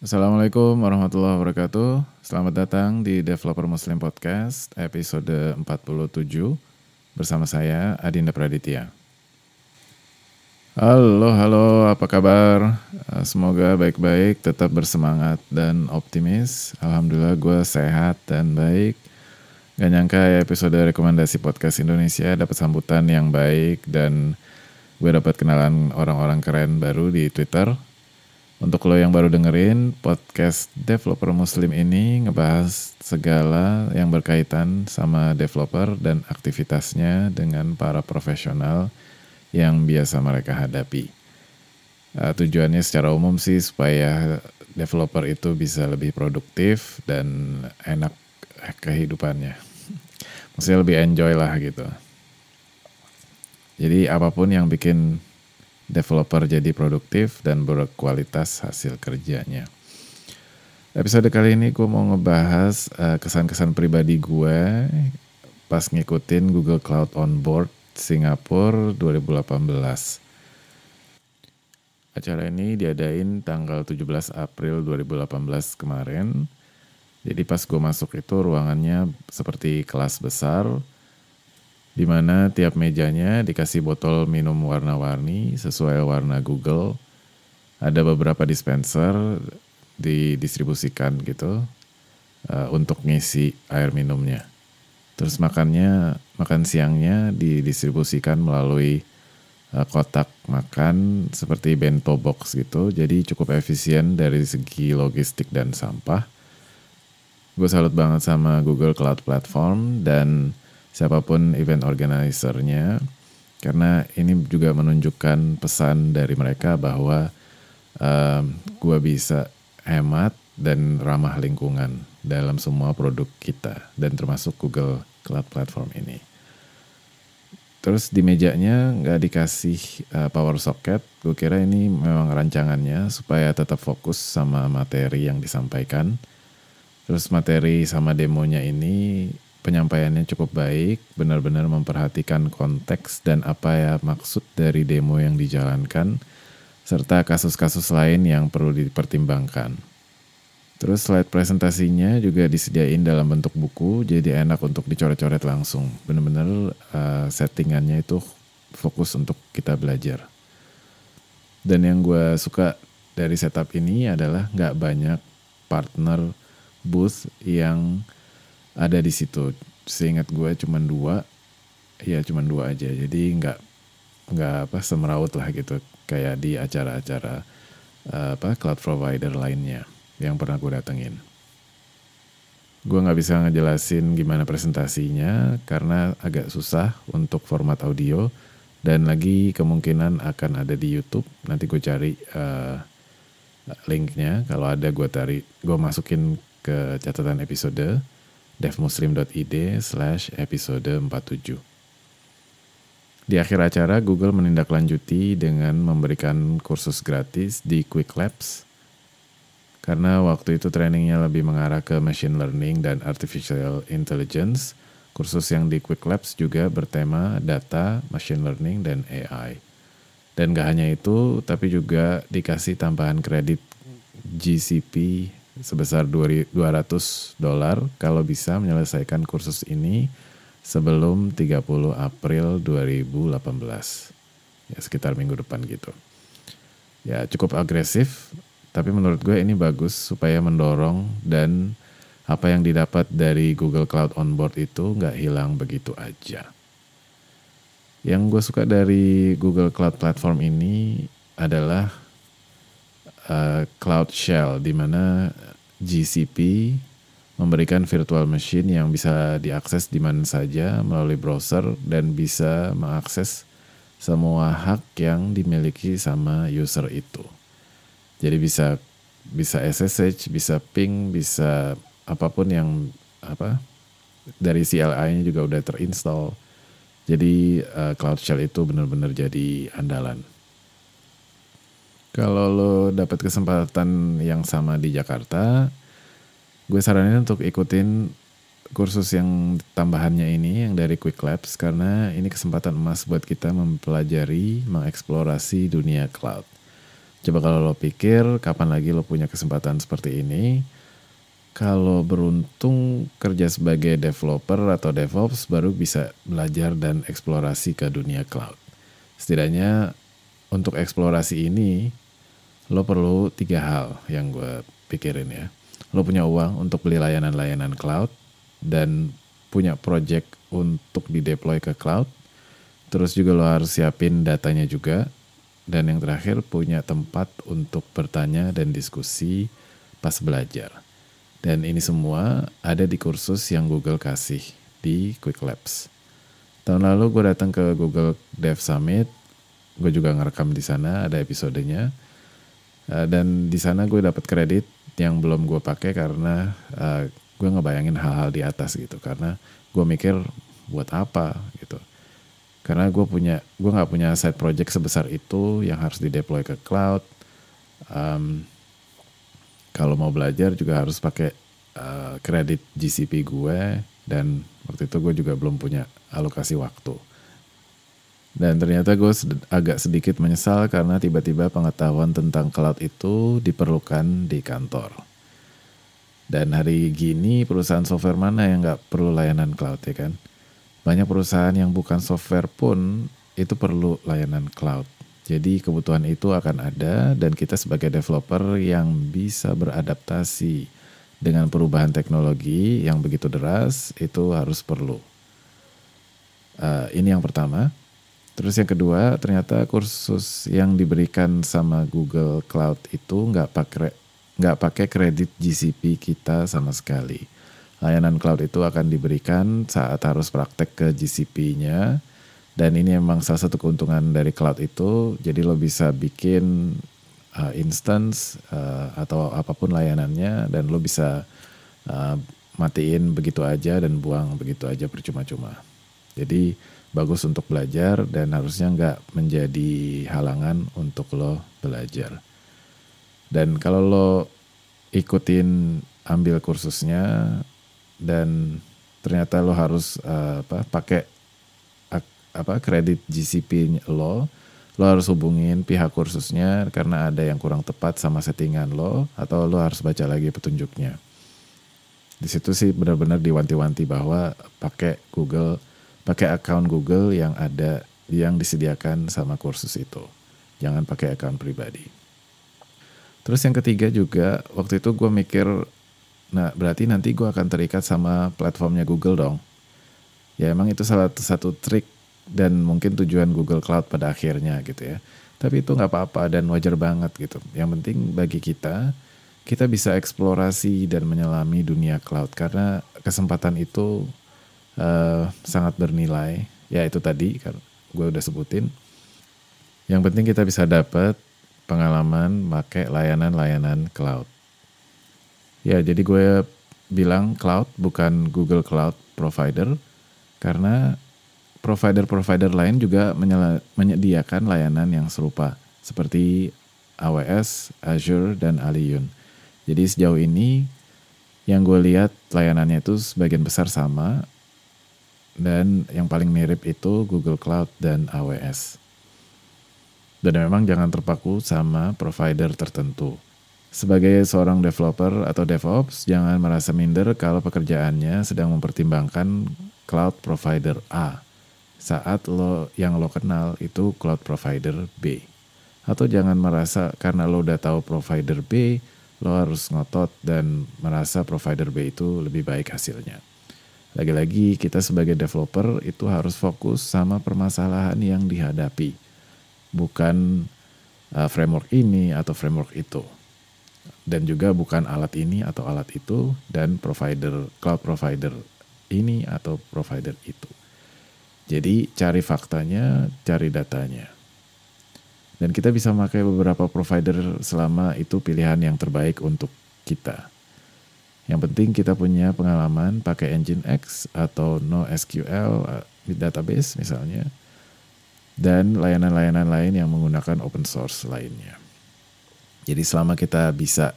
Assalamualaikum warahmatullahi wabarakatuh. Selamat datang di Developer Muslim Podcast episode 47 bersama saya Adinda Praditya. Halo, halo, apa kabar? Eh, Semoga baik-baik, tetap bersemangat dan optimis. Alhamdulillah gue sehat dan baik. Gak nyangka ya episode rekomendasi podcast Indonesia dapat sambutan yang baik dan gue dapat kenalan orang-orang keren baru di Twitter. Untuk lo yang baru dengerin, podcast Developer Muslim ini ngebahas segala yang berkaitan sama developer dan aktivitasnya dengan para profesional yang biasa mereka hadapi. Uh, tujuannya secara umum sih supaya developer itu bisa lebih produktif dan enak kehidupannya. Maksudnya lebih enjoy lah gitu. Jadi apa pun yang bikin developer jadi produktif dan berkualitas hasil kerjanya. Episode kali ini gue mau ngebahas uh, kesan-kesan pribadi gue pas ngikutin Google Cloud Onboard Singapura 2018. Acara ini diadain tanggal 17 April 2018 kemarin. Jadi pas gue masuk itu ruangannya seperti kelas besar, di mana tiap mejanya dikasih botol minum warna-warni sesuai warna Google. Ada beberapa dispenser didistribusikan gitu uh, untuk ngisi air minumnya. Terus makannya, makan siangnya didistribusikan melalui uh, kotak makan seperti bento box gitu. Jadi cukup efisien dari segi logistik dan sampah. Gue salut banget sama Google Cloud Platform dan siapa pun event organizer-nya karena ini juga menunjukkan pesan dari mereka bahwa um, gue bisa hemat dan ramah lingkungan dalam semua produk kita dan termasuk Google Cloud Platform ini. Terus di mejanya nggak dikasih uh, power socket, gue kira ini memang rancangannya supaya tetap fokus sama materi yang disampaikan. Terus materi sama demonya ini penyampaiannya cukup baik, benar-benar memperhatikan konteks dan apa ya maksud dari demo yang dijalankan, serta kasus-kasus lain yang perlu dipertimbangkan. Terus slide presentasinya juga disediain dalam bentuk buku, jadi enak untuk dicoret-coret langsung. Benar-benar uh, settingannya itu fokus untuk kita belajar. Dan yang gue suka dari setup ini adalah nggak banyak partner booth yang ada di situ. Seingat gue cuma dua, ya cuma dua aja. Jadi nggak nggak apa semeraut lah gitu kayak di acara-acara uh, apa cloud provider lainnya yang pernah gue datengin. Gue nggak bisa ngejelasin gimana presentasinya karena agak susah untuk format audio dan lagi kemungkinan akan ada di YouTube. Nanti gue cari uh, linknya. Kalau ada gue tarik, gue masukin ke catatan episode devmuslim.id slash episode 47. Di akhir acara, Google menindaklanjuti dengan memberikan kursus gratis di Quick Labs karena waktu itu trainingnya lebih mengarah ke machine learning dan artificial intelligence. Kursus yang di Quick Labs juga bertema data, machine learning, dan AI. Dan gak hanya itu, tapi juga dikasih tambahan kredit GCP sebesar 200 dolar kalau bisa menyelesaikan kursus ini sebelum 30 April 2018. Ya sekitar minggu depan gitu. Ya cukup agresif, tapi menurut gue ini bagus supaya mendorong dan apa yang didapat dari Google Cloud Onboard itu nggak hilang begitu aja. Yang gue suka dari Google Cloud Platform ini adalah uh, Cloud Shell, di mana GCP memberikan virtual machine yang bisa diakses di mana saja melalui browser dan bisa mengakses semua hak yang dimiliki sama user itu. Jadi bisa bisa SSH, bisa ping, bisa apa pun yang apa dari CLI-nya juga udah terinstall. Jadi uh, Cloud Shell itu benar-benar jadi andalan. Kalau lo dapat kesempatan yang sama di Jakarta, gue saranin untuk ikutin kursus yang tambahannya ini yang dari Quick Labs karena ini kesempatan emas buat kita mempelajari, mengeksplorasi dunia cloud. Coba kalau lo pikir kapan lagi lo punya kesempatan seperti ini, kalau beruntung kerja sebagai developer atau DevOps baru bisa belajar dan eksplorasi ke dunia cloud. Setidaknya untuk eksplorasi ini lo perlu tiga hal yang gue pikirin ya. Lo punya uang untuk beli layanan-layanan cloud dan punya project untuk di-deploy ke cloud. Terus juga lo harus siapin datanya juga dan yang terakhir punya tempat untuk bertanya dan diskusi pas belajar. Dan ini semua ada di kursus yang Google kasih di Quick Labs. Tahun lalu gue datang ke Google Dev Summit, gue juga ngerekam di sana ada episodenya. Uh, dan di sana gue dapat kredit yang belum gue pakai karena uh, gue ngebayangin hal-hal di atas gitu. Karena gue mikir buat apa gitu. Karena gue punya gue nggak punya side project sebesar itu yang harus di deploy ke cloud. Um, kalau mau belajar juga harus pakai uh, kredit GCP gue. Dan waktu itu gue juga belum punya alokasi waktu dan ternyata gue sed agak sedikit menyesal karena tiba-tiba pengetahuan tentang cloud itu diperlukan di kantor. Dan hari gini perusahaan software mana yang nggak perlu layanan cloud ya kan? banyak perusahaan yang bukan software pun itu perlu layanan cloud. Jadi kebutuhan itu akan ada dan kita sebagai developer yang bisa beradaptasi dengan perubahan teknologi yang begitu deras itu harus perlu. Uh, ini yang pertama. Terus yang kedua, ternyata kursus yang diberikan sama Google Cloud itu nggak pakai nggak pakai kredit GCP kita sama sekali layanan cloud itu akan diberikan saat harus praktek ke GCP-nya. Dan ini memang salah satu keuntungan dari cloud itu. Jadi lo bisa bikin uh, instance uh, atau apa pun layanannya dan lo bisa uh, matiin begitu aja dan buang begitu aja percuma-cuma. Jadi bagus untuk belajar dan harusnya nggak menjadi halangan untuk lo belajar. Dan kalau lo ikutin ambil kursusnya dan ternyata lo harus uh, apa pakai apa kredit GCP lo lo harus hubungin pihak kursusnya karena ada yang kurang tepat sama settingan lo atau lo harus baca lagi petunjuknya di situ sih benar-benar diwanti-wanti bahwa pakai Google pakai account Google yang ada yang disediakan sama kursus itu jangan pakai account pribadi terus yang ketiga juga waktu itu gue mikir Nah, berarti nanti gue akan terikat sama platformnya Google dong. Ya emang itu salah satu trik dan mungkin tujuan Google Cloud pada akhirnya gitu ya. Tapi itu nggak apa-apa dan wajar banget gitu. Yang penting bagi kita, kita bisa eksplorasi dan menyelami dunia cloud karena kesempatan itu uh, sangat bernilai. Ya itu tadi kan gue udah sebutin. Yang penting kita bisa dapat pengalaman pakai layanan-layanan cloud. Ya, jadi gue bilang cloud bukan Google Cloud Provider karena provider-provider lain juga menyediakan layanan yang serupa seperti AWS, Azure, dan Aliyun. Jadi sejauh ini yang gue lihat layanannya itu sebagian besar sama dan yang paling mirip itu Google Cloud dan AWS. Dan memang jangan terpaku sama provider tertentu. Sebagai seorang developer atau DevOps, jangan merasa minder kalau pekerjaannya sedang mempertimbangkan cloud provider A saat lo yang lo kenal itu cloud provider B. Atau jangan merasa karena lo udah tahu provider B, lo harus ngotot dan merasa provider B itu lebih baik hasilnya. Lagi-lagi kita sebagai developer itu harus fokus sama permasalahan yang dihadapi, bukan uh, framework ini atau framework itu dan juga bukan alat ini atau alat itu dan provider cloud provider ini atau provider itu. Jadi cari faktanya, cari datanya. Dan kita bisa memakai beberapa provider selama itu pilihan yang terbaik untuk kita. Yang penting kita punya pengalaman pakai Nginx atau NoSQL uh, database misalnya. Dan layanan-layanan lain yang menggunakan open source lainnya. Jadi selama kita bisa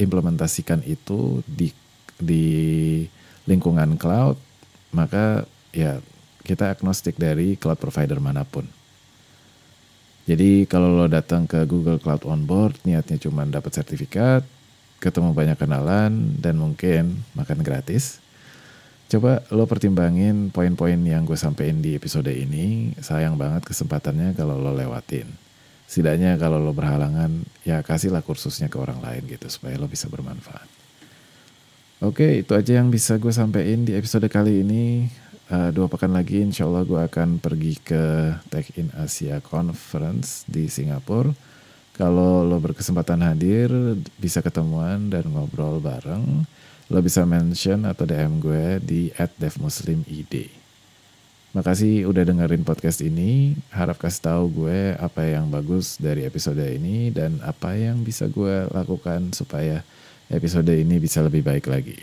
implementasikan itu di di lingkungan cloud, maka ya kita agnostik dari cloud provider mana pun. Jadi kalau lo datang ke Google Cloud Onboard niatnya cuma dapat sertifikat, ketemu banyak kenalan, dan mungkin makan gratis. Coba lo pertimbangin poin-poin yang gue sampein di episode ini. Sayang banget kesempatannya kalau lo lewatin. Setidaknya kalau lo berhalangan, ya kasihlah kursusnya ke orang lain gitu supaya lo bisa bermanfaat. Oke, itu aja yang bisa gue sampein di episode kali ini uh, dua pekan lagi insya Allah gue akan pergi ke Tech in Asia Conference di Singapura. Kalau lo berkesempatan hadir, bisa ketemuan dan ngobrol bareng, lo bisa mention atau DM gue di @devmuslimid. Makasih udah dengerin podcast ini. Harap kasih tahu gue apa yang bagus dari episode ini dan apa yang bisa gue lakukan supaya episode ini bisa lebih baik lagi.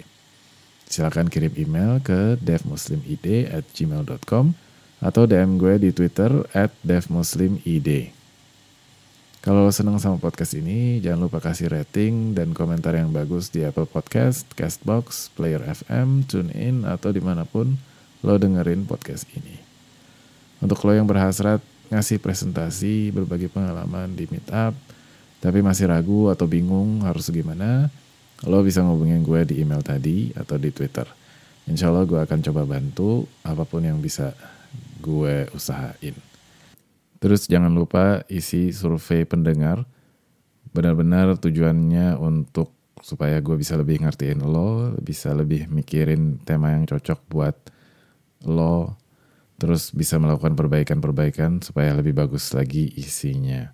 Silahkan kirim email ke devmuslimid at gmail.com atau DM gue di Twitter devmuslimid. Kalau lo seneng sama podcast ini, jangan lupa kasih rating dan komentar yang bagus di Apple Podcast, Castbox, Player FM, TuneIn, atau di mana pun lo dengerin podcast ini. Untuk lo yang berhasrat ngasih presentasi, berbagi pengalaman di meetup, tapi masih ragu atau bingung harus gimana, Lo bisa ngubungin gue di email tadi atau di Twitter. Insya Allah gue akan coba bantu apa pun yang bisa gue usahain. Terus jangan lupa isi survei pendengar. Benar-benar tujuannya untuk supaya gue bisa lebih ngertiin lo, bisa lebih mikirin tema yang cocok buat lo, terus bisa melakukan perbaikan-perbaikan supaya lebih bagus lagi isinya.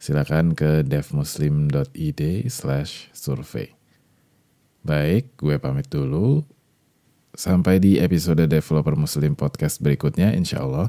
Silakan ke devmuslim.id slash survey. Baik, gue pamit dulu. Sampai di episode Developer Muslim Podcast berikutnya insya Allah.